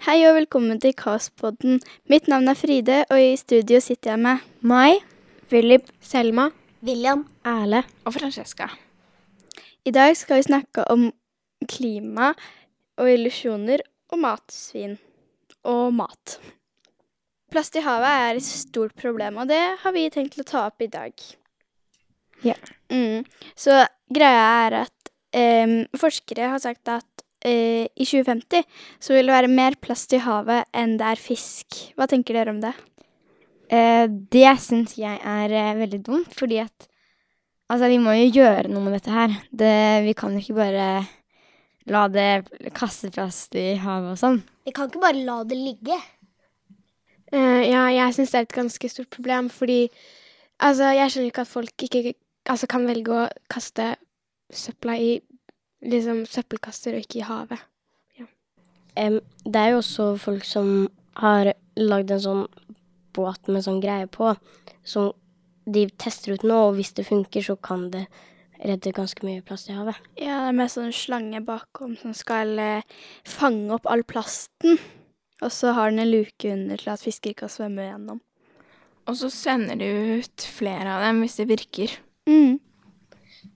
Hei og velkommen til Kaospodden. Mitt navn er Fride, og i studio sitter jeg med Meg, Philip, Selma, William, Erle. Og Francesca. I dag skal vi snakke om klima og illusjoner og matsvin. og mat. Plast i havet er et stort problem, og det har vi tenkt å ta opp i dag. Ja. Mm. Så greia er at em, forskere har sagt at eh, i 2050 så vil det være mer plast i havet enn det er fisk. Hva tenker dere om det? Eh, det syns jeg er eh, veldig dumt, fordi at Altså, vi må jo gjøre noe med dette her. Det, vi kan jo ikke bare la det kaste plast i havet og sånn. vi kan ikke bare la det ligge. Uh, ja, jeg syns det er et ganske stort problem, fordi altså, jeg skjønner ikke at folk ikke altså, kan velge å kaste søpla i liksom søppelkasser og ikke i havet. Em, det er jo også folk som har lagd en sånn båt med sånn greie på, som de tester ut nå, og hvis det funker, så kan det redde ganske mye plast i havet. Ja, det er med sånn slange bakom som skal eh, fange opp all plasten. Og så har den en luke under til at fisker kan svømme gjennom. Og så sender de ut flere av dem hvis det virker. Mm.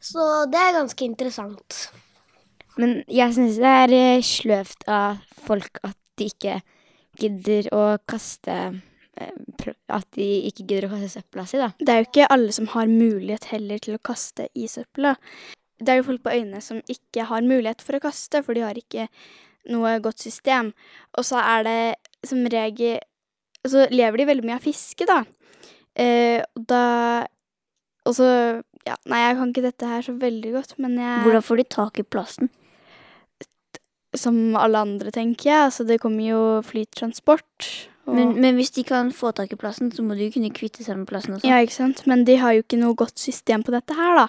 Så det er ganske interessant. Men jeg syns det er eh, sløvt av folk at de ikke gidder å kaste eh, At de ikke gidder å kaste søpla si, da. Det er jo ikke alle som har mulighet heller til å kaste i søpla. Det er jo folk på øyene som ikke har mulighet for å kaste, for de har ikke noe godt system. Og så er det som regel så lever de veldig mye av fiske, da. Eh, da Og så Ja, nei, jeg kan ikke dette her så veldig godt, men jeg Hvordan får de tak i plasten? Som alle andre, tenker jeg. Altså, det kommer jo flytransport. Men, men hvis de kan få tak i plassen, så må de jo kunne kvitte seg med plassen også. Ja, ikke sant. Men de har jo ikke noe godt system på dette her, da.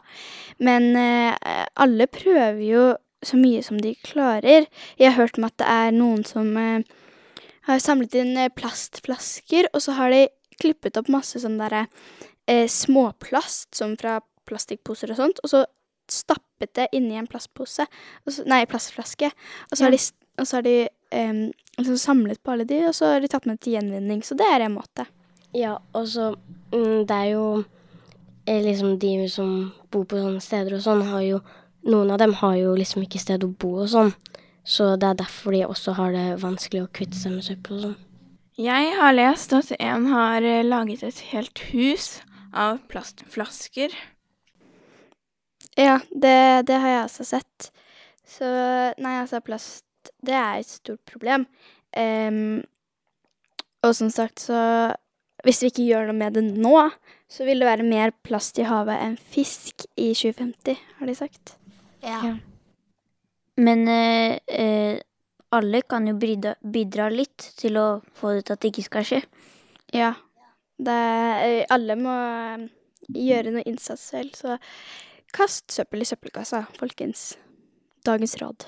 Men eh, alle prøver jo så mye som de klarer. Jeg har hørt om at det er noen som eh, har samlet inn eh, plastflasker, og så har de klippet opp masse sånn derre eh, småplast, som fra plastikkposer og sånt, og så stappet det inni en plastpose, og så, nei, plastflaske, og så har de, og så har de um, liksom samlet på alle de, og så har de tatt med til gjenvinning, så det er en måte. Ja, og så mm, Det er jo eh, liksom de som bor på sånne steder og sånn, har jo Noen av dem har jo liksom ikke sted å bo og sånn. Så det er derfor de også har det vanskelig å kvitte seg med søppel og sånn. Jeg har lest at en har eh, laget et helt hus av plastflasker. Ja, det, det har jeg også sett. Så nei, altså, plast, det er et stort problem. Um, og som sagt, så Hvis vi ikke gjør noe med det nå, så vil det være mer plast i havet enn fisk i 2050, har de sagt. Ja. Men uh, uh, alle kan jo bidra, bidra litt til å få det til at det ikke skal skje. Ja. Det, uh, alle må gjøre noe innsats selv, så kast søppel i søppelkassa, folkens. Dagens råd.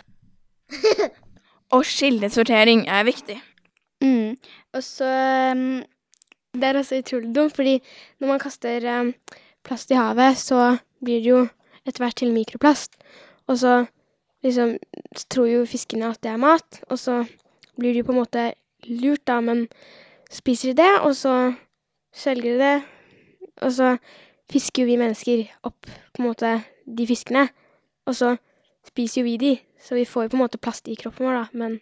Og skillesortering er viktig. Mm. Og så um, Det er også utrolig dumt, fordi når man kaster um, plast i havet, så blir det jo etter hvert til mikroplast. Og så liksom så tror jo fiskene at det er mat, og så blir de på en måte lurt, da, men spiser de det, og så svelger de det, og så fisker jo vi mennesker opp på en måte de fiskene, og så spiser jo vi de, så vi får jo på en måte plast i kroppen vår, da, men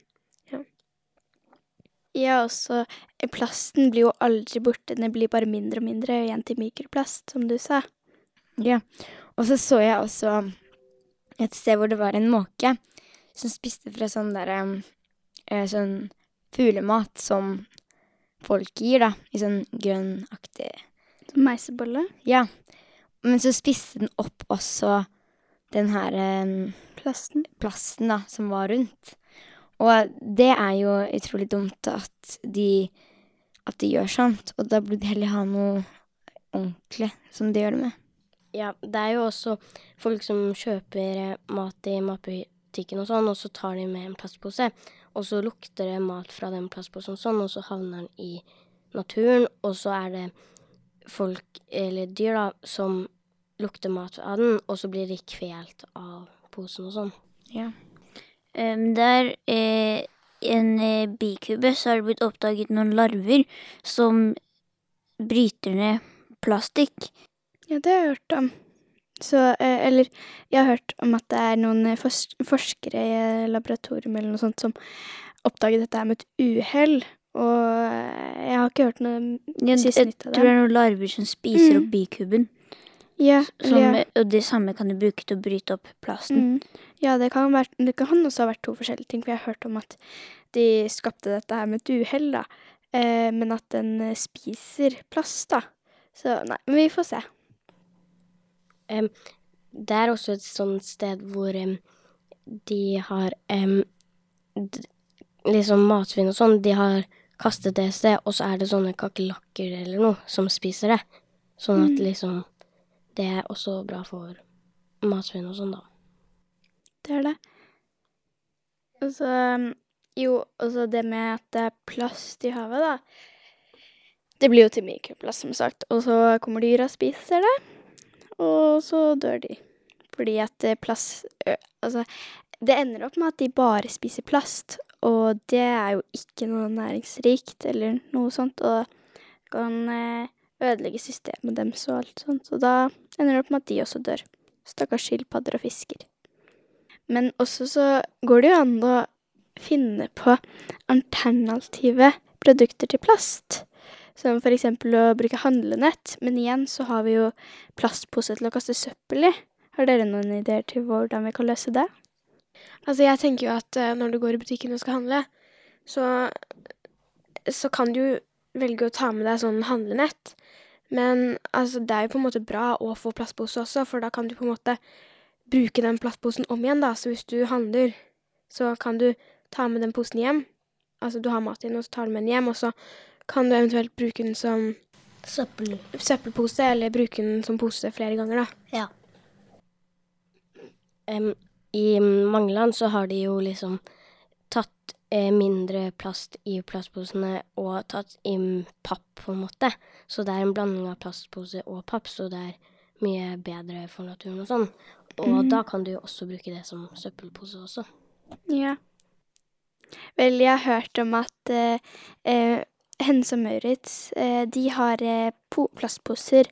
Ja, også så plasten blir jo aldri borte, den blir bare mindre og mindre igjen til mikroplast, som du sa. Ja. Og så så jeg også et sted hvor det var en måke som spiste fra sånn derre eh, Sånn fuglemat som folk gir, da, i sånn grønnaktig meisebolle. Ja. Men så spiste den opp også den her eh, Plasten. plasten da, som var rundt. Og det er jo utrolig dumt at de, at de gjør sånt. Og da burde de heller ha noe ordentlig som de gjør det med. Ja, det er jo også folk som kjøper eh, mat i matbutikken og sånn, og så tar de med en plastpose, og så lukter det mat fra den plastposen sånn, og så havner den i naturen, og så er det folk, eller dyr da, som lukter mat av den, og så blir de kvelt av posen og sånn. Um, der eh, en eh, bikube så har det blitt oppdaget noen larver som bryter ned plastikk. Ja, det har jeg hørt om. Så, eh, eller jeg har hørt om at det er noen eh, fors forskere i et laboratorium eller noe sånt som oppdaget dette her med et uhell. Og eh, jeg har ikke hørt noe Ja, siste nytt av det. tror det. er noen larver som spiser Mm. opp bikuben. Ja, Som, ja. Og det samme kan du bruke til å bryte opp plasten. Mm. Ja, det kan, være, det kan også ha vært to forskjellige ting, for jeg har hørt om at de skapte dette her med et uhell, da. Eh, men at den eh, spiser plast, da. Så nei, men vi får se. Um, det er også et sånt sted hvor um, de har um, d liksom matsvinn og sånn, de har kastet det et sted, og så er det sånne kakerlakker eller noe som spiser det. Sånn at liksom Det er også bra for matsvinn og sånn, da. Det er det. Og så Jo, og så det med at det er plast i havet, da. Det blir jo til mikroplast, som sagt. Og så kommer dyra og spiser det. Og så dør de. Fordi at plast Altså, det ender opp med at de bare spiser plast. Og det er jo ikke noe næringsrikt eller noe sånt. Og det kan eh, ødelegge systemet deres og alt sånt. Så da ender det opp med at de også dør. Stakkars skilpadder og fisker. Men også så går det jo an å finne på alternative produkter til plast. Som eksempel å bruke handlenett. Men igjen så har vi jo plastpose til å kaste søppel i. Har dere noen ideer til hvordan vi kan løse det? Altså, jeg tenker jo at eh, når du går i butikken og skal handle, så, så kan du velge å ta med deg sånn handlenett. Men altså, det er jo på en måte bra å få plastpose også, for da kan du på en måte bruke den plastposen om igjen, da. Så hvis du handler, så kan du ta med den posen hjem. Altså, du har mat i den, og så tar du med den hjem, og så kan du eventuelt bruke den som Søppel. søppelpose, eller bruke den som pose flere ganger, da. Ja. Em, I mange land så har de jo liksom tatt eh, mindre plast i plastposene og tatt inn papp, på en måte. Så det er en blanding av plastpose og papp, så det er mye bedre for naturen og sånn. Og da kan du jo også bruke det som søppelpose også. Ja. Vel, jeg har hørt om at eh, eh, Hennes og Maurits, eh, de har eh, po plastposer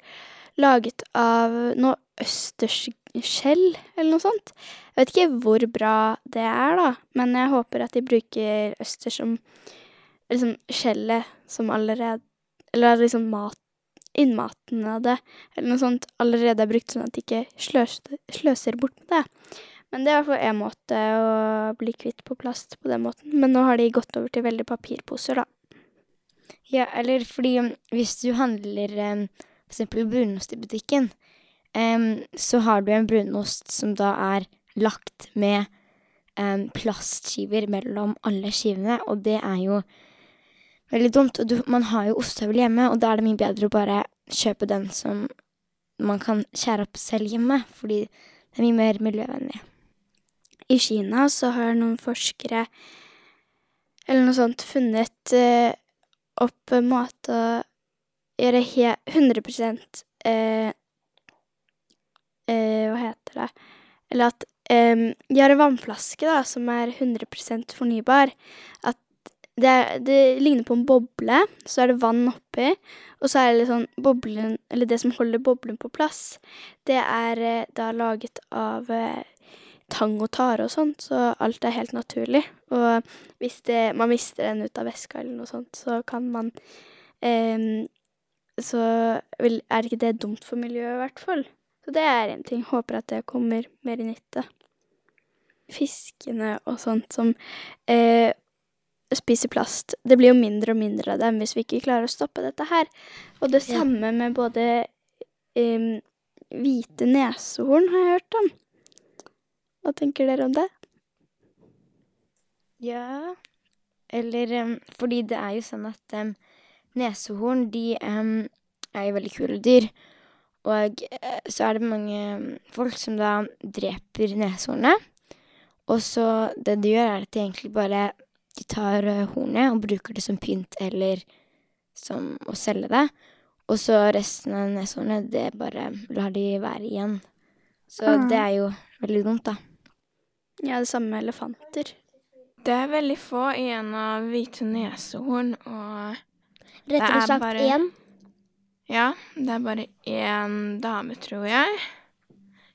laget av noe østersskjell, eller noe sånt. Jeg vet ikke hvor bra det er, da, men jeg håper at de bruker østers som liksom skjellet som allerede Eller liksom mat innmaten av det, eller noe sånt, allerede er brukt, sånn at de ikke sløser, sløser bort med det. Men det er i hvert fall én måte å bli kvitt på plast på den måten. Men nå har de gått over til veldig papirposer, da. Ja, eller fordi hvis du handler for eksempel brunost i butikken, så har du en brunost som da er lagt med plastskiver mellom alle skivene, og det er jo veldig dumt. Og du, man har jo ostehøvel hjemme, og da er det mye bedre å bare kjøpe den som man kan skjære opp selv hjemme, fordi det er mye mer miljøvennlig. I Kina så har noen forskere eller noe sånt funnet eh, opp måte å gjøre he 100 eh, eh, Hva heter det Eller at eh, de har en vannflaske da, som er 100 fornybar. At det, det ligner på en boble, så er det vann oppi, og så er det sånn boblen Eller det som holder boblen på plass, det er eh, da laget av eh, tang og tare og sånt, så alt er helt naturlig. Og hvis det, man mister den ut av veska eller noe sånt, så kan man eh, Så er ikke det dumt for miljøet, i hvert fall. Så det er en ting. Håper at det kommer mer i nytte. Fiskene og sånt som eh, spiser plast, det blir jo mindre og mindre av dem hvis vi ikke klarer å stoppe dette her. Og det Ja. samme med både eh, hvite nesehorn, har jeg hørt om. Hva tenker dere om det? Ja, eller um, fordi det er jo sånn at um, nesehorn, de um, er jo veldig kule dyr. Og eh, så er det mange folk som da dreper neshornet. Og så det de gjør, er at de egentlig bare de tar eh, hornet og bruker det som pynt eller som å selge det. Og så resten av neshornet, det bare lar de være igjen. Så Ah. det er jo veldig dumt, da. Ja, det samme med elefanter. Det er veldig få igjen av hvite neshorn, og Rettere er sagt bare- én. Ja, det er bare én dame, tror jeg.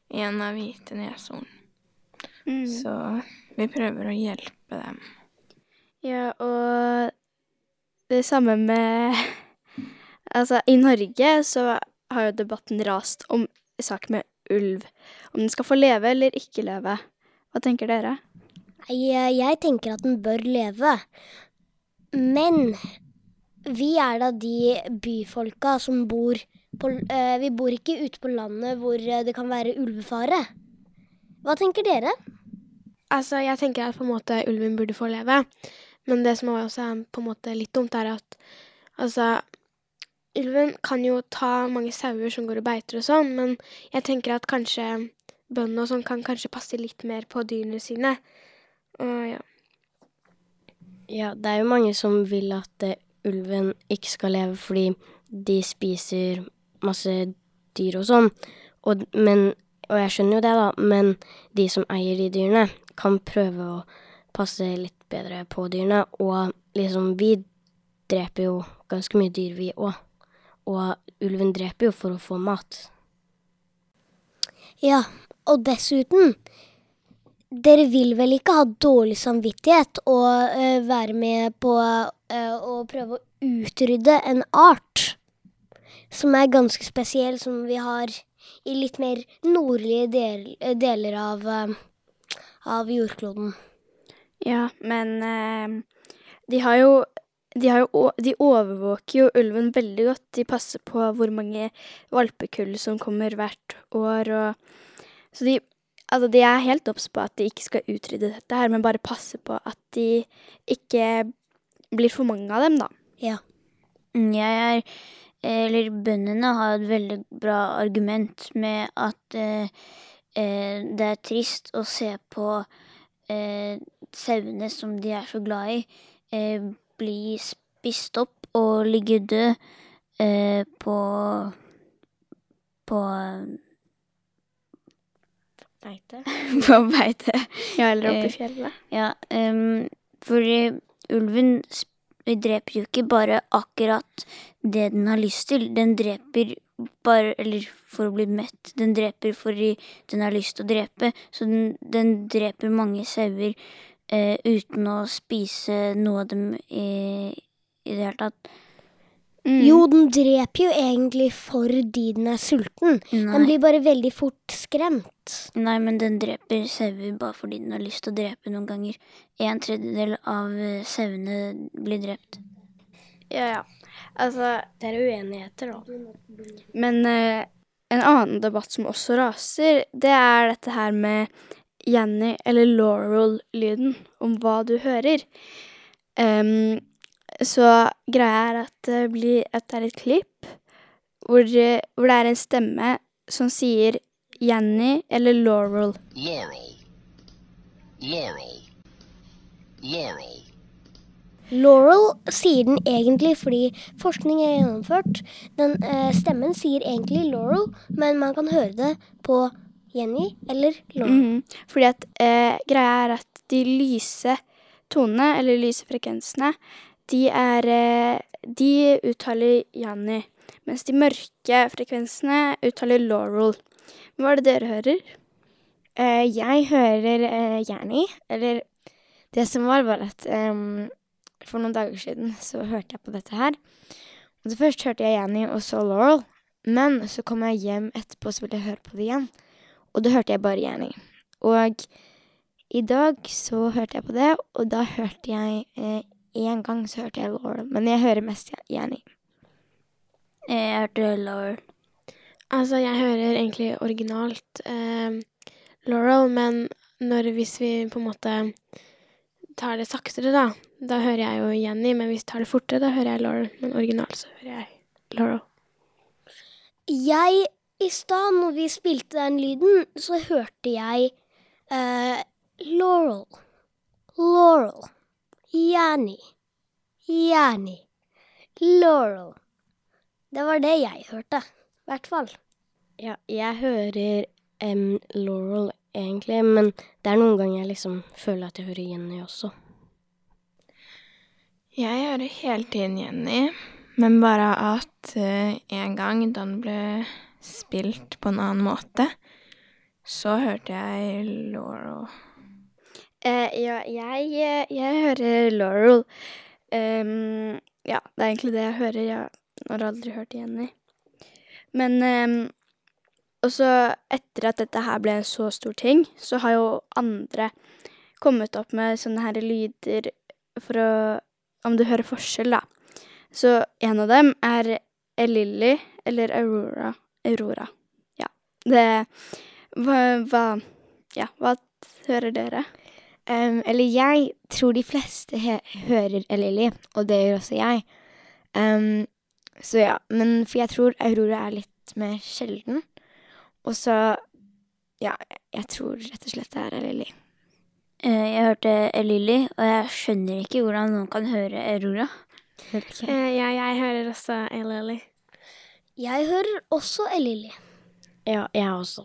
En av hvite neshorn. Mm. Så vi prøver å hjelpe dem. Ja, og det samme med Altså, i Norge så har jo debatten rast om sak med ulv. Om den skal få leve eller ikke leve. Hva tenker dere? Eh, Jeg tenker at den bør leve. Men vi er da de byfolka som bor på eh, Vi bor ikke ute på landet hvor eh, det kan være ulvefare. Hva tenker dere? Altså, jeg tenker at på en måte ulven burde få leve. Men det som også er på en måte litt dumt, er at altså Ulven kan jo ta mange sauer som går og beiter og sånn, men jeg tenker at kanskje bøndene og sånn kan kanskje passe litt mer på dyrene sine. Og ja. Ja, det er jo mange som vil at eh, ulven ikke skal leve fordi de spiser masse dyr og sånn. Og, men, og jeg skjønner jo det, da, men de som eier de dyrene, kan prøve å passe litt bedre på dyrene. Og liksom, vi dreper jo ganske mye dyr, vi òg. Og ulven dreper jo for å få mat. Ja, og dessuten Dere vil vel ikke ha dårlig samvittighet og uh, være med på uh, å prøve å utrydde en art som er ganske spesiell, som vi har i litt mer nordlige del, eh, deler av, uh, av jordkloden. Ja, men de har jo de, jo, de overvåker jo ulven veldig godt. De passer på hvor mange valpekull som kommer hvert år. Og, så de, altså de er helt obs på at de ikke skal utrydde dette her, men bare passe på at de ikke blir for mange av dem, da. Ja. Jeg er Eller bøndene har et veldig bra argument med at eh, eh, det er trist å se på eh, sauene som de er så glad i, eh, bli spist opp og ligge død eh, på på Beite. på beite. Ja, eller oppe Eh, i fjellet. Ja, um, for eh, ulven dreper jo ikke bare akkurat det den har lyst til. Den dreper bare Eller for å bli mett. Den dreper fordi den har lyst til å drepe. Så den, den dreper mange sauer eh, uten å spise noe av dem i, i det hele tatt. Mm. Jo, den dreper jo egentlig fordi den er sulten. Den blir bare veldig fort skremt. nei, men den dreper sauer bare fordi den har lyst til å drepe noen ganger. En tredjedel av eh, sauene blir drept. Ja, ja. Altså, Det er uenigheter, da. Men eh, en annen debatt som også raser, det er dette her med Jenny eller Laurel-lyden, om hva du hører. Em, så greia er at det, blir, at det er et klipp hvor, hvor det er en stemme som sier Jenny eller Laurel. Laurel. Laurel. Laurel. Laurel sier den egentlig fordi forskning er gjennomført. Den eh, stemmen sier egentlig Laurel, men man kan høre det på Jenny eller Laurel. Mhm. Fordi at eh, greia er at de lyse tonene, eller lyse frekvensene, de er eh, De uttaler Janni, mens de mørke frekvensene uttaler Laurel. Hva er det dere hører? Uh, jeg hører uh, Janni, eller det som var, var at um, for noen dager siden så hørte jeg på dette her. Og så først hørte jeg Jenny og så Laurel, men så kom jeg hjem etterpå så ville jeg høre på det igjen. Og da hørte jeg bare Jenny. Og i dag så hørte jeg på det, og da hørte jeg eh, en gang så hørte jeg Laurel, men jeg hører mest Jenny. Jeg hørte Laurel. Altså, jeg hører egentlig originalt eh, Laurel, men når, hvis vi på en måte tar det saktere, da, da hører jeg jo Jenny, men hvis vi tar det fortere, da hører jeg Laurel. Men originalt så hører jeg Laurel. Jeg I stad, når vi spilte den lyden, så hørte jeg eh, Laurel. Laurel. Jenny. Jenny. Laurel. Det var det jeg hørte. I hvert fall. Ja, jeg hører um, Laurel egentlig, men det er noen ganger jeg liksom føler at jeg hører Jenny også. Jeg hører hele tiden Jenny, men bare at uh, en gang da den ble spilt på en annen måte, så hørte jeg Laurel. Eh, ja, jeg, eh, jeg hører Laurel. Um, ja, det er egentlig det jeg hører. Jeg har aldri hørt Jenny. Men um, Og så, etter at dette her ble en så stor ting, så har jo andre kommet opp med sånne her lyder for å Om du hører forskjell, da. Så en av dem er Lilly eller Aurora. Aurora. Ja. Det Hva, hva Ja, hva hører dere? Eller jeg tror de fleste he hører Elili, og det gjør også jeg. Um, så ja, men for jeg tror Aurora er litt mer sjelden. Og så ja, jeg tror rett og slett det er Elili. Eh, Jeg hørte Elili, og jeg skjønner ikke hvordan noen kan høre Aurora. Okay. ja, jeg hører også Elili. Jeg hører også Elili. Ja, jeg også.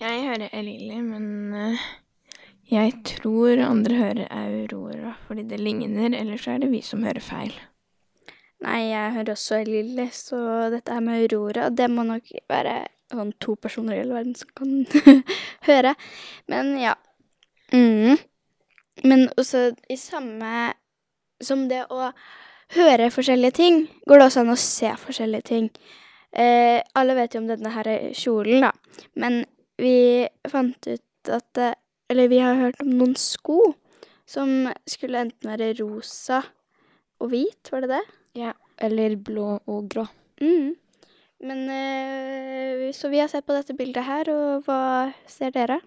Jeg hører Elili, men eh, jeg tror andre hører Aurora fordi det ligner, eller så er det vi som hører feil. Nei, jeg hører også Lilly, så dette her med Aurora, det må nok være sånn to personer i hele verden som kan høre. Men ja. Mm. Men også i samme som det å høre forskjellige ting, går det også an å se forskjellige ting. Eh, alle vet jo om denne her kjolen, da. Men vi fant ut at eh, Eller vi har hørt om noen sko som skulle enten være rosa og hvit, var det det? Ja, eller blå og grå. Mm. Men eh, Så vi har sett på dette bildet her, og hva ser dere?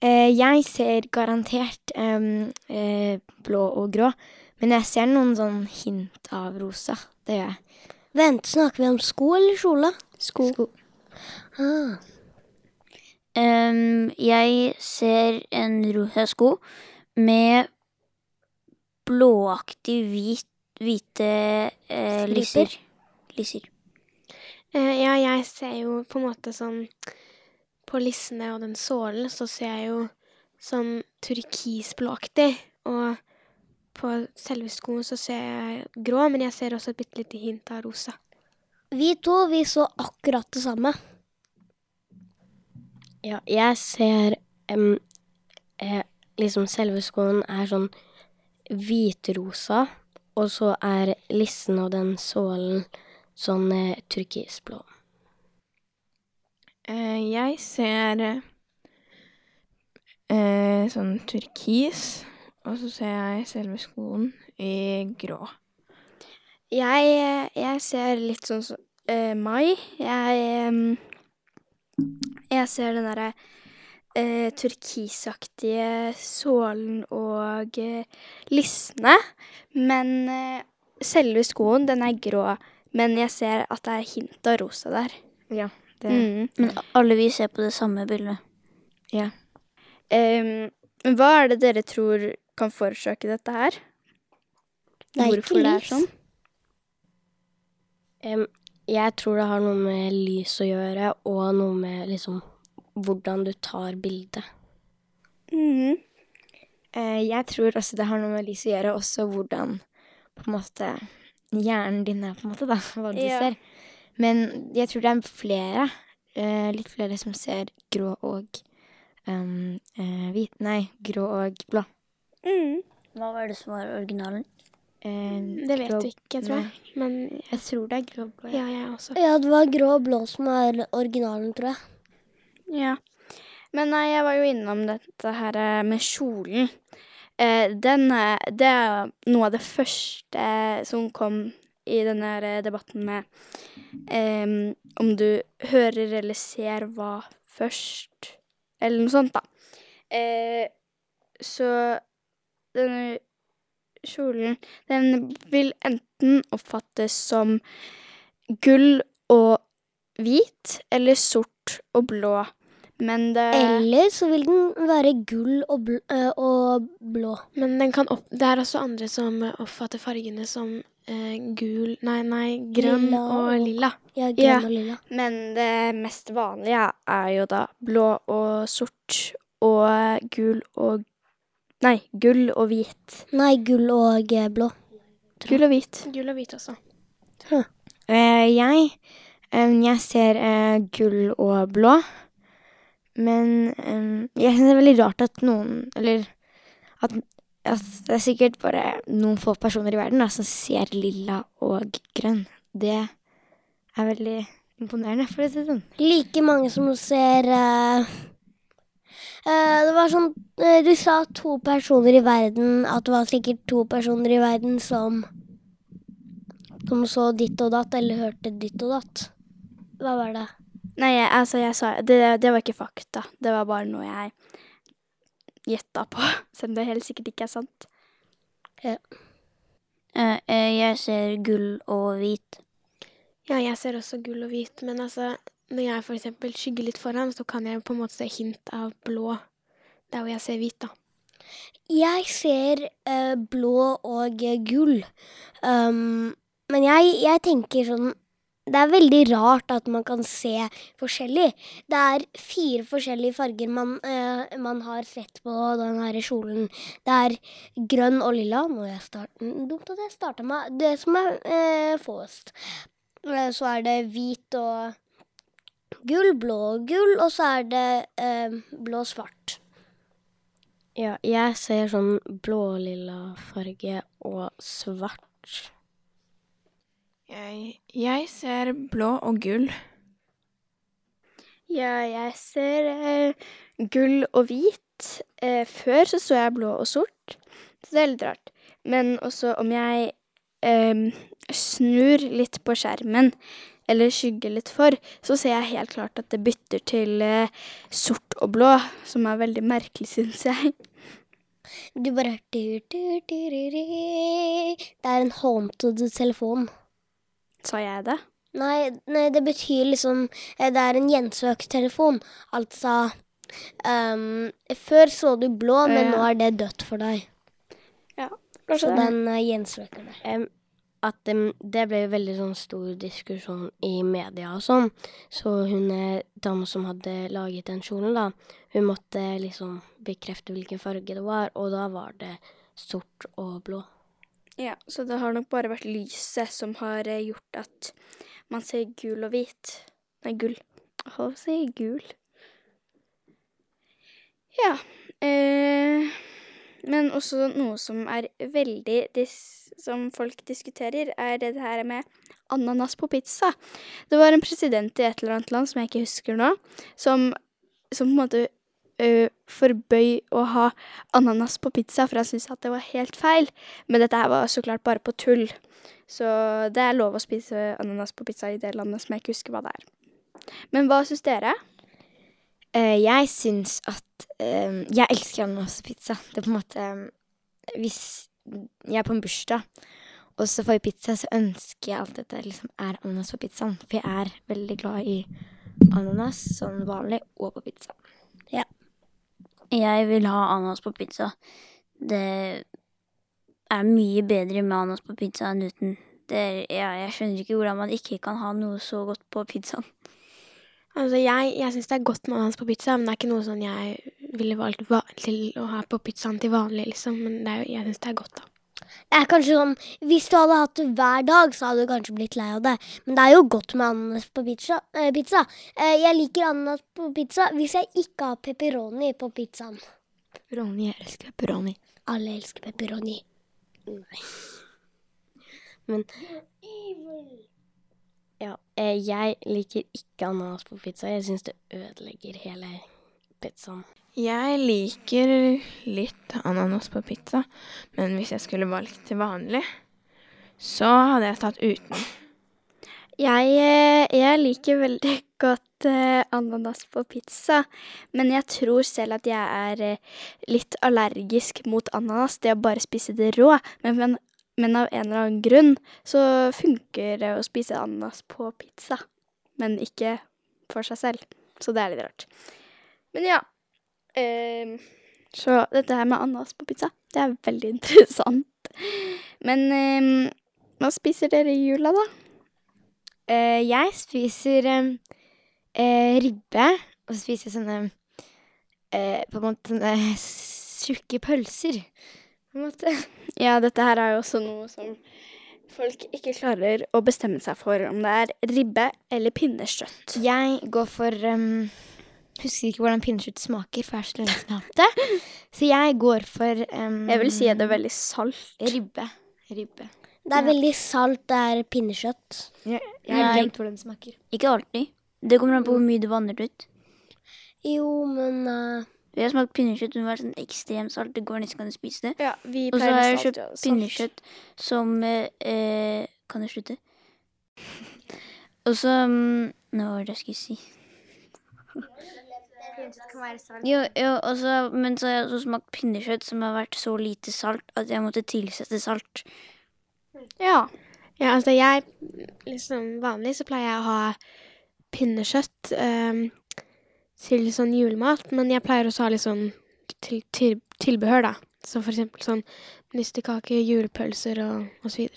Eh, jeg ser garantert eh, blå og grå, men jeg ser noen sånn hint av rosa. Det gjør jeg. Vent, snakker vi om sko eller kjole? Sko. Ah. Jeg ser en rosa sko med blåaktig hvit, hvite eh, lisser. lisser. Eh, ja, jeg ser jo på en måte sånn På lissene og den sålen så ser jeg jo sånn turkisblåaktig. Og på selve skoen så ser jeg grå, men jeg ser også et bitte lite hint av rosa. Vi to, vi så akkurat det samme. Ja, jeg ser um, eh, liksom selve skoen er sånn hvitrosa, og så er lissen og den sålen sånn eh, turkisblå. Eh, jeg ser eh, sånn turkis, og så ser jeg selve skoen i grå. Jeg, jeg ser litt sånn som eh, Mai. Jeg Jeg ser den derre eh, turkisaktige sålen og eh, lissene. Men eh, selve skoen, den er grå. Men jeg ser at det er hint av rosa der. Ja, det Mm. Men alle vi ser på det samme bildet. Ja. Um, hva er det dere tror kan forårsake dette her? Det er ikke Hvorfor det er sånn? Em, jeg tror det har noe med lys å gjøre, og noe med liksom hvordan du tar bildet. Mm. Eh, jeg tror også det har noe med lys å gjøre, også hvordan på en måte hjernen din er, på en måte, da, hva du Ja. ser. Men jeg tror det er flere, eh, litt flere som ser grå og um, eh, hvit Nei, grå og blå. Mm. Hva var det som var originalen? Eh, Det vet grå- du ikke, tror jeg. Men Jeg tror det er grå og blå. ja, jeg også. Ja, det var grå og blå som er originalen, tror jeg. Ja. Men nei, jeg var jo innom dette her eh, med kjolen. Eh, den, eh, det er noe av det første som kom i denne her eh, debatten med eh, om du hører eller ser hva først, eller noe sånt, da. Eh, så denne kjolen, den vil enten oppfattes som gull og hvit, eller sort og blå. Men det Eller så vil den være gull og, bl øh, og blå. Men den kan opp det er også andre som eh, oppfatter fargene som eh, gul Nei, nei, grønn Lilla og- lilla. Ja, grønn Ja. og lilla. Men det mest vanlige er jo da blå og sort og gul og Nei, gull og hvit. Nei, gull og eh, blå. Gull og hvit. Gull og hvit også. Uh, jeg em, Jeg ser uh, gull og blå. Men um, jeg syns det er veldig rart at noen Eller at, at det er sikkert bare noen få personer i verden da, som ser lilla og grønn. Det er veldig imponerende, for å si det sånn. Like mange som ser eh, Det var sånn eh, Du sa to personer i verden, at det var sikkert to personer i verden som Som så ditt og datt, eller hørte ditt og datt. Hva var det? Nei, jeg, altså, jeg sa det, det var ikke fakta. Det var bare noe jeg gjetta på, selv om det helt sikkert ikke er sant. Ja. eh, jeg ser gull og hvit. Ja, jeg ser også gull og hvit, men altså, når jeg eksempel skygger litt foran, så kan jeg på en måte se hint av blå der hvor jeg ser hvit, da. Jeg ser eh, blå og gull. Um, men jeg, jeg tenker sånn Det er veldig rart at man kan se forskjellig. Det er fire forskjellige farger man, eh, man har sett på den her kjolen. Det er grønn og lilla. Må jeg starte Dumt at jeg starta med det som er eh, fåest. Så er det hvit og gull, blå og gull, og så er det eh, blå og svart. Ja, jeg ser sånn blå-lilla farge og svart. Jeg, jeg ser blå og gull. Ja, jeg ser eh, gull og hvit. Eh, før så så jeg blå og sort, så det er litt rart. Men også om jeg eh, snur litt på skjermen, eller skygger litt for, så ser jeg helt klart at det bytter til eh, sort og blå, som er veldig merkelig, syns jeg. Du bare du, du, du. Det er en haunted telefon. Sa jeg det? Nei, nei, det betyr liksom eh, Det er en gjensøkt telefon. Altså um, Før så du blå, men Ja. nå er det dødt for deg. Ja, Så det. den uh, gjensøker deg. Em, at det, det ble veldig sånn stor diskusjon i media og sånn. Så hun eh, dama som hadde laget den kjolen, da, hun måtte liksom bekrefte hvilken farge det var, og da var det sort og blå. Ja, så det har nok bare vært lyset som har eh, gjort at man ser gul og hvit. Nei, gull. Hva sier? Gul? Ja. Eh, men også noe som er veldig Som folk diskuterer, er det her med ananas på pizza. Det var en president i et eller annet land, som jeg ikke husker nå, som, som på en måte ø, forbøy å ha ananas på pizza, for han syntes at det var helt feil. Men dette her var så klart bare på tull. Så det er lov å spise ananas på pizza i det landet som jeg ikke husker hva det er. Men hva syns dere? Eh, jeg syns at eh, Jeg elsker ananas på pizza. Det er på en måte eh, Hvis jeg er på en bursdag, og så får jeg pizza, så ønsker jeg alltid at det liksom er ananas på pizzaen. For jeg er veldig glad i ananas sånn vanlig, og på pizza. Ja. Jeg vil ha ananas på pizza. Det er mye bedre med ananas på pizza enn uten. Er, ja, jeg skjønner ikke hvordan man ikke kan ha noe så godt på pizzaen. Altså, jeg, jeg syns det er godt med ananas på pizza, men det er ikke noe sånn jeg ville valgt va til å ha på pizzaen til vanlig, liksom. Men det er, jo- jeg syns det er godt, da. Det er kanskje sånn Hvis du hadde hatt det hver dag, så hadde du kanskje blitt lei av det. Men det er jo godt med ananas på pizza. Eh, pizza. Eh, jeg liker ananas på pizza hvis jeg ikke har pepperoni på pizzaen. Pepperoni. Jeg elsker pepperoni. Alle elsker pepperoni. Men ja, eh, jeg liker ikke ananas på pizza. Jeg syns det ødelegger hele pizzaen. Jeg liker litt ananas på pizza, men hvis jeg skulle valgt til vanlig, så hadde jeg tatt uten. Jeg, eh, jeg liker veldig godt eh, ananas på pizza, men jeg tror selv at jeg er litt allergisk mot ananas, det å bare spise det rå. Men, men, men av en eller annen grunn så funker det å spise ananas på pizza, men ikke for seg selv. Så det er litt rart. Men ja. ehm, så dette her med ananas på pizza, det er veldig interessant. Men ehm, hva spiser dere i jula, da? Eh, jeg spiser eh, eh, ribbe, og så spiser jeg sånne eh, På en måte sånne tjukke pølser. På en måte. Ja, dette her er jo også noe som folk ikke klarer å bestemme seg for om det er ribbe eller pinnekjøtt. Jeg går for um, Husker ikke hvordan pinnekjøtt smaker, for jeg så lenge siden jeg har hatt det. Så jeg går for um, Jeg vil si at det er veldig salt. Ribbe. Ribbe. Det er veldig salt, det er pinnekjøtt. Jeg, jeg har glemt hvordan det smaker. Ikke alltid. Det kommer an på hvor mye du vanner ut. Jo, men eh, Jeg har smakt pinnekjøtt som var sånn ekstremt salt. Det går nesten ikke an å spise det. Ja, vi Og så har jeg kjøpt salt. pinnekjøtt som eh, eh, Kan jeg slutte? Og så um, Nå var det jeg skulle si. Jo, jo, også, men så har jeg også smakt pinnekjøtt som har vært så lite salt at jeg måtte tilsette salt. Ja. Ja, altså jeg liksom Vanlig så pleier jeg å ha pinnekjøtt ehm, til sånn julemat, men jeg pleier også å ha litt sånn til, til, tilbehør, da. Så for eksempel sånn nistekaker, julepølser og, osv.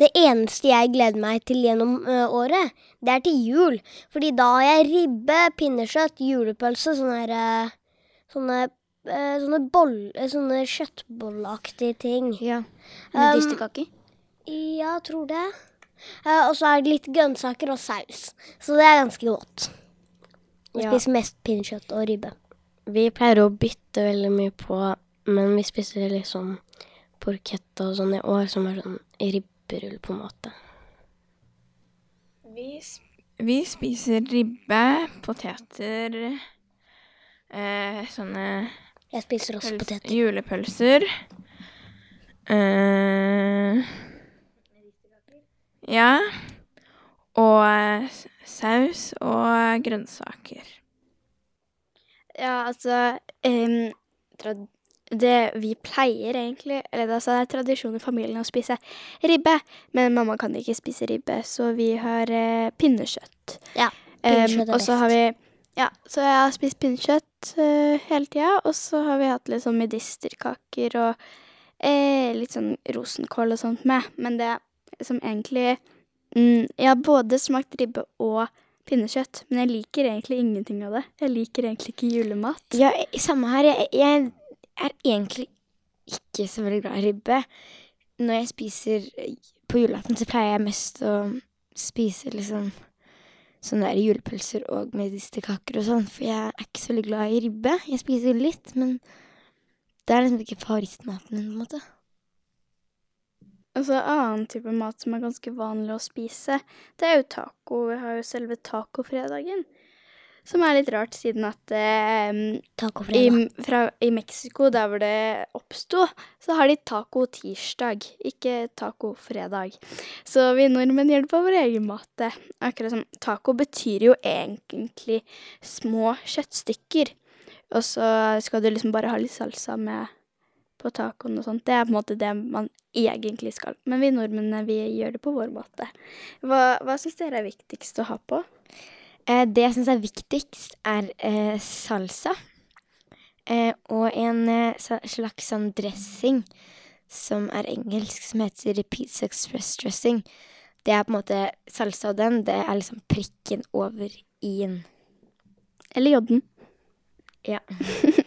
det eneste jeg gleder meg til gjennom eh, året, det er til jul. Fordi da har jeg ribbe, pinnekjøtt, julepølse, sånne her eh, Sånne, eh, sånne, boll, sånne kjøttbolleaktige ting. Ja. Um, Medisterkake. Ja, tror det. Uh, og så er det litt grønnsaker og saus. Så det er ganske godt. Jeg Ja. spiser mest pinnekjøtt og ribbe. Vi pleier å bytte veldig mye på, men vi spiser liksom porketta og sånn i år, som er sånn ribberull, på en måte. Vi, sp vi spiser ribbe, poteter, eh, sånne Jeg spiser også poteter. julepølser. Eh, ja. Og eh, saus og grønnsaker. Ja, altså um, Det vi pleier egentlig Eller det, altså, det er tradisjon i familien å spise ribbe, men mamma kan ikke spise ribbe, så vi har uh, pinnekjøtt. Ja, pinnekjøtt er og så har vi Ja, så jeg har spist pinnekjøtt uh, hele tida, og så har vi hatt litt sånn medisterkaker og eh, litt sånn rosenkål og sånt med, men det som egentlig mm, Jeg har både smakt ribbe og pinnekjøtt, men jeg liker egentlig ingenting av det. Jeg liker egentlig ikke julemat. Ja, samme her. Jeg, jeg er egentlig ikke så veldig glad i ribbe. Når jeg spiser på julaften, så pleier jeg mest å spise liksom sånne der julepølser og medisterkaker og sånn, for jeg er ikke så veldig glad i ribbe. Jeg spiser litt, men det er liksom ikke favorittmaten min, på en måte. Altså annen type mat som er ganske vanlig å spise, det er jo taco. Vi har jo selve tacofredagen. Som er litt rart, siden at eh, i, fra, i Mexico, der hvor det oppsto, så har de taco tirsdag, ikke taco fredag. Så vi nordmenn gjør det på vår egen måte. Akkurat som taco betyr jo egentlig små kjøttstykker. Og så skal du liksom bare ha litt salsa med på tacoen og sånt. Det er på en måte det man egentlig skal. Men vi nordmennene, vi gjør det på vår måte. Hva, hva syns dere er viktigst å ha på? Eh, det jeg syns er viktigst, er eh, salsa. Eh, og en eh, slags sånn dressing som er engelsk, som heter Pizza Express dressing. Det er på en måte salsa og den, det er liksom prikken over i-en. Eller jodden? Ja.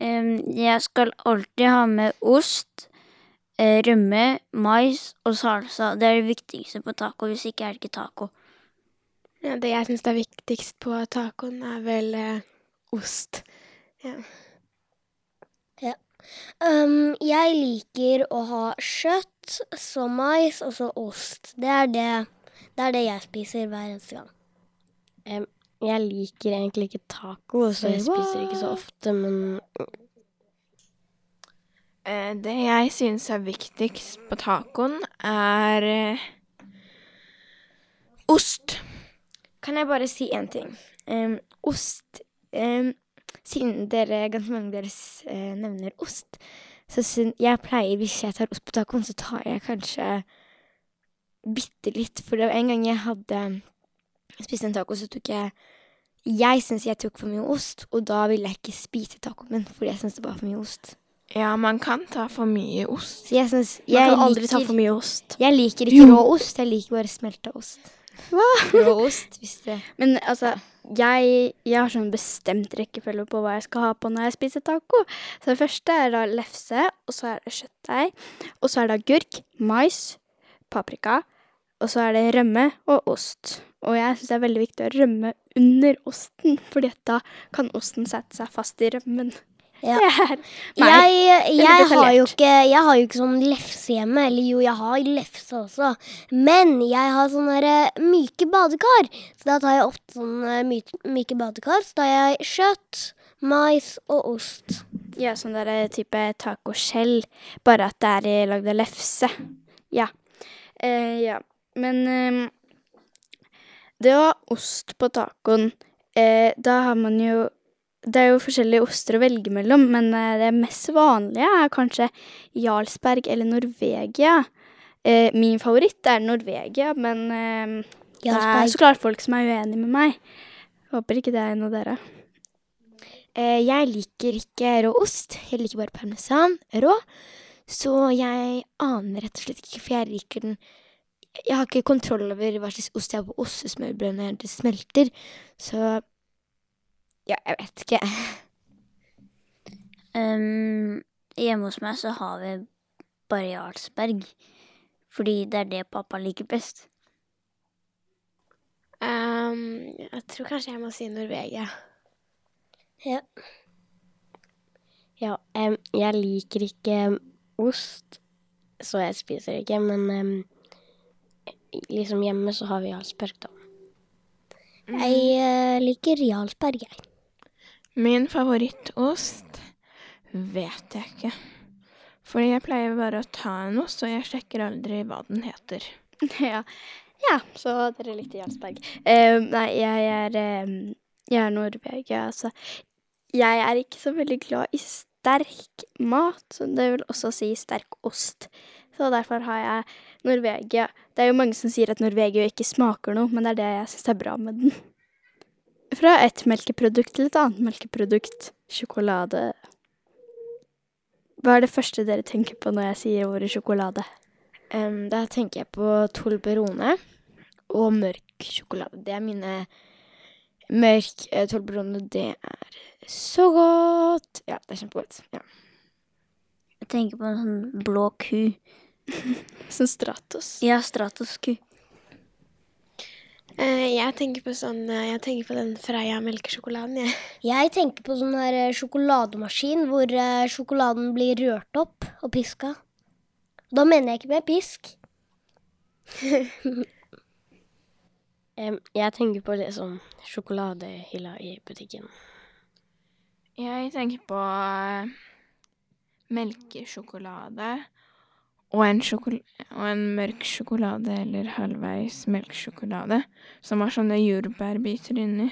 Jeg skal alltid ha med ost, eh, rømme, mais og salsa. Det er det viktigste på taco. Hvis ikke er det ikke taco. Ja, det jeg syns er viktigst på tacoen, er vel eh, ost. Ja. Um, jeg liker å ha kjøtt, så mais og så ost. Det er det, det er det jeg spiser hver eneste gang. Em, jeg liker egentlig ikke taco, så jeg spiser ikke så ofte, men Eh, det jeg synes er viktigst på tacoen, er eh, ost. Kan jeg bare si én ting? Um, ost um, Siden dere, ganske mange av dere eh, nevner ost, så syns jeg pleier, hvis jeg tar ost på tacoen, så tar jeg kanskje bitte litt. For det var en gang jeg hadde spist en taco, så tok jeg Jeg syns jeg tok for mye ost, og da ville jeg ikke spise tacoen min fordi jeg syns det var for mye ost. Ja, man kan ta for mye ost. Så jeg Man kan aldri liker, ta for mye ost. Jeg liker ikke rå ost, jeg liker bare smelta ost. Hva? Rå ost, hvis det Men altså, jeg, jeg har sånn bestemt rekkefølge på hva jeg skal ha på når jeg spiser taco. Så det første er da lefse, og så er det kjøttdeig. Og så er det agurk, mais, paprika, og så er det rømme og ost. Og jeg syns det er veldig viktig å rømme under osten, fordi da kan osten sette seg fast i rømmen. Ja. Jeg, jeg, har jo ikke, jeg har jo ikke sånn lefse hjemme. Eller jo, jeg har lefse også. Men jeg har sånne eh, myke badekar. Så da tar jeg ofte sånne my- myke badekar. Så tar jeg kjøtt, mais og ost. Ja, sånn der eh, type tacoskjell, bare at det er lagd av lefse. Ja. Uh, ja. Men eh, det å ha ost på tacoen, eh, da har man jo Det er jo forskjellige oster å velge mellom, men eh, det mest vanlige er kanskje Jarlsberg eller Norvegia. Eh, min favoritt er Norvegia, men eh, det er så klart folk som er uenig med meg. Håper ikke det er en av dere. Eh, jeg liker ikke rå ost. Jeg liker bare parmesan rå. Så jeg aner rett og slett ikke, for jeg liker den Jeg har ikke kontroll over hva slags ost jeg har på ostesmørbrød når det smelter. Så ja, jeg vet ikke. Um, hjemme hos meg så har vi bare Jarlsberg. Fordi det er det pappa liker best. Um, jeg tror kanskje jeg må si Norvegia. Ja. Ja, um, jeg liker ikke ost, så jeg spiser ikke, men em, liksom hjemme så har vi Jarlsberg, da. Jeg eh, liker Jarlsberg, jeg. Min favorittost vet jeg ikke. Fordi jeg pleier bare å ta en ost, og jeg sjekker aldri hva den heter. Ja. ja, så dere likte Jarlsberg. Uh, nei, jeg er uh, Jeg er Norvegia, altså. Jeg er ikke så veldig glad i sterk mat, så det vil også si sterk ost. Så derfor har jeg Norvegia. Det er jo mange som sier at Norvegia ikke smaker noe, men det er det jeg syns er bra med den. Fra et melkeprodukt til et annet melkeprodukt. Sjokolade. Hva er det første dere tenker på når jeg sier ordet sjokolade? Um, da tenker jeg på Tolberone og mørk sjokolade. Det er mine Mørk eh, Tolberone, det er så godt. Ja, det er kjempegodt. Ja. Jeg tenker på en sånn blå ku. Som Stratos. Ja, Stratos-ku. Eh, jeg tenker på sånn eh, Jeg tenker på den Freia melkesjokoladen, jeg. Jeg tenker på sånn her eh, sjokolademaskin hvor eh, sjokoladen blir rørt opp og piska. Da mener jeg ikke med pisk. Em, jeg tenker på liksom sjokoladehylla i butikken. Jeg tenker på eh, melkesjokolade og en, og en mørk sjokolade eller halvveis melkesjokolade som har sånne jordbærbiter inni.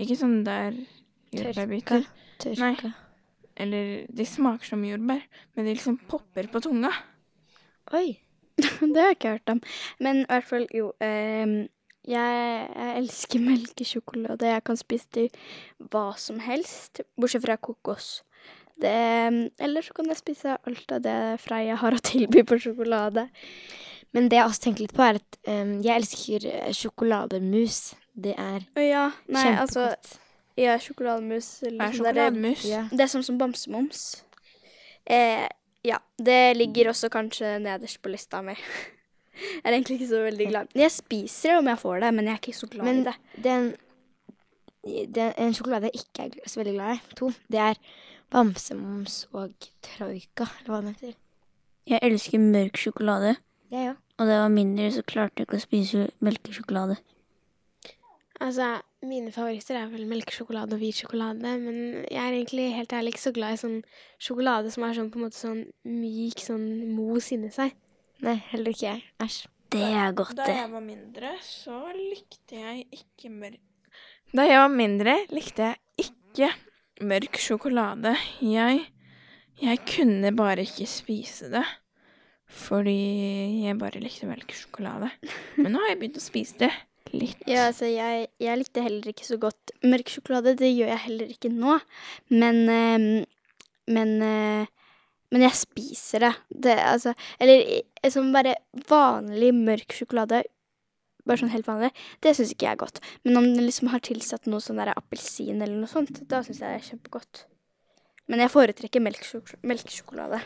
Ikke sånne der jordbærbiter. Tørka. Eller de smaker som jordbær, men de liksom popper på tunga. Oi. Det har jeg ikke hørt om. Men i hvert fall, jo Eh, jeg, jeg elsker melkesjokolade. Jeg kan spise til hva som helst, bortsett fra kokos. Det, eller så kan jeg spise alt av det Freia har å tilby på sjokolade. Men det jeg også tenker litt på, er at um, jeg elsker eh, sjokolademus. Det er ja, nei, altså kjempegodt. Ja, sjokolademus. Eller Er derre- sjokolademus. Ja. Det er sånn som bamsemums. Eh, ja, det ligger også kanskje nederst på lista mi. Jeg er egentlig ikke så veldig glad. Jeg spiser det om jeg får det, men jeg er ikke så glad Men i det. den, den En sjokolade jeg ikke er så veldig glad i, to, det er bamsemums og troika, eller hva den heter. Jeg elsker mørk sjokolade. Ja, ja. Og da jeg var mindre, så klarte jeg ikke å spise melkesjokolade. Altså, mine favoritter er vel melkesjokolade og hvit sjokolade, men jeg er egentlig helt ærlig ikke så glad i sånn sjokolade som er sånn på en måte sånn myk sånn mos inni seg. Nei, heller ikke jeg. Æsj. Det er godt, Da jeg var mindre, så likte jeg ikke mørk Da jeg var mindre, likte jeg ikke mørk sjokolade. Jeg Jeg kunne bare ikke spise det. Fordi jeg bare likte melkesjokolade. Men nå har jeg begynt å spise det litt. Ja, altså, jeg, jeg likte heller ikke så godt mørk sjokolade. Det gjør jeg heller ikke nå. Men eh, Men eh, Men jeg spiser det. det altså, eller som bare vanlig mørk sjokolade bare sånn helt vanlig, det syns ikke jeg er godt. Men om den liksom har tilsatt noe sånn der appelsin eller noe sånt, da syns jeg det er kjempegodt. Men jeg foretrekker melkesjok melkesjokolade.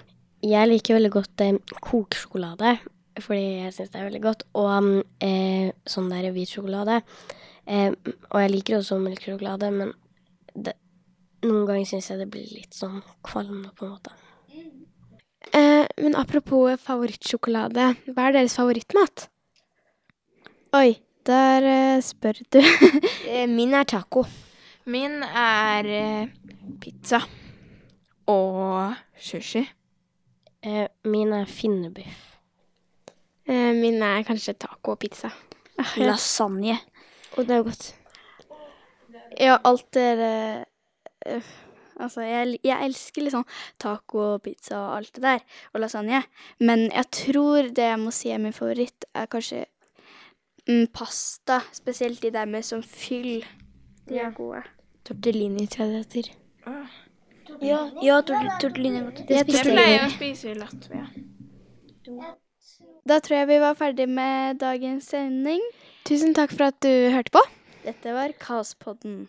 Jeg liker veldig godt eh, kokesjokolade, fordi jeg syns det er veldig godt. Og eh, sånn der hvit sjokolade. Eh, og jeg liker også melkesjokolade, men det, noen ganger syns jeg det blir litt sånn kvalmende, på en måte. Eh, men apropos favorittsjokolade, hva er deres favorittmat? Oi, der eh, spør du. Eh, Min er taco. Min er eh, pizza og sushi. Eh, min er finnebiff. Eh, min er kanskje taco og pizza. Lasagne. Og det er jo godt. Ja, alt øh, Altså, jeg, jeg elsker liksom taco og pizza og alt det der, og lasagne. Men jeg tror det jeg må si er min favoritt, er kanskje mm, pasta. Spesielt de der med som fyll. De er gode. Tortellini, tror jeg det heter. Ja, ja tor tortellini Det pleier jeg å spise i Latvia. Da tror jeg vi var ferdig med dagens sending. Tusen takk for at du hørte på. Dette var Kaospodden.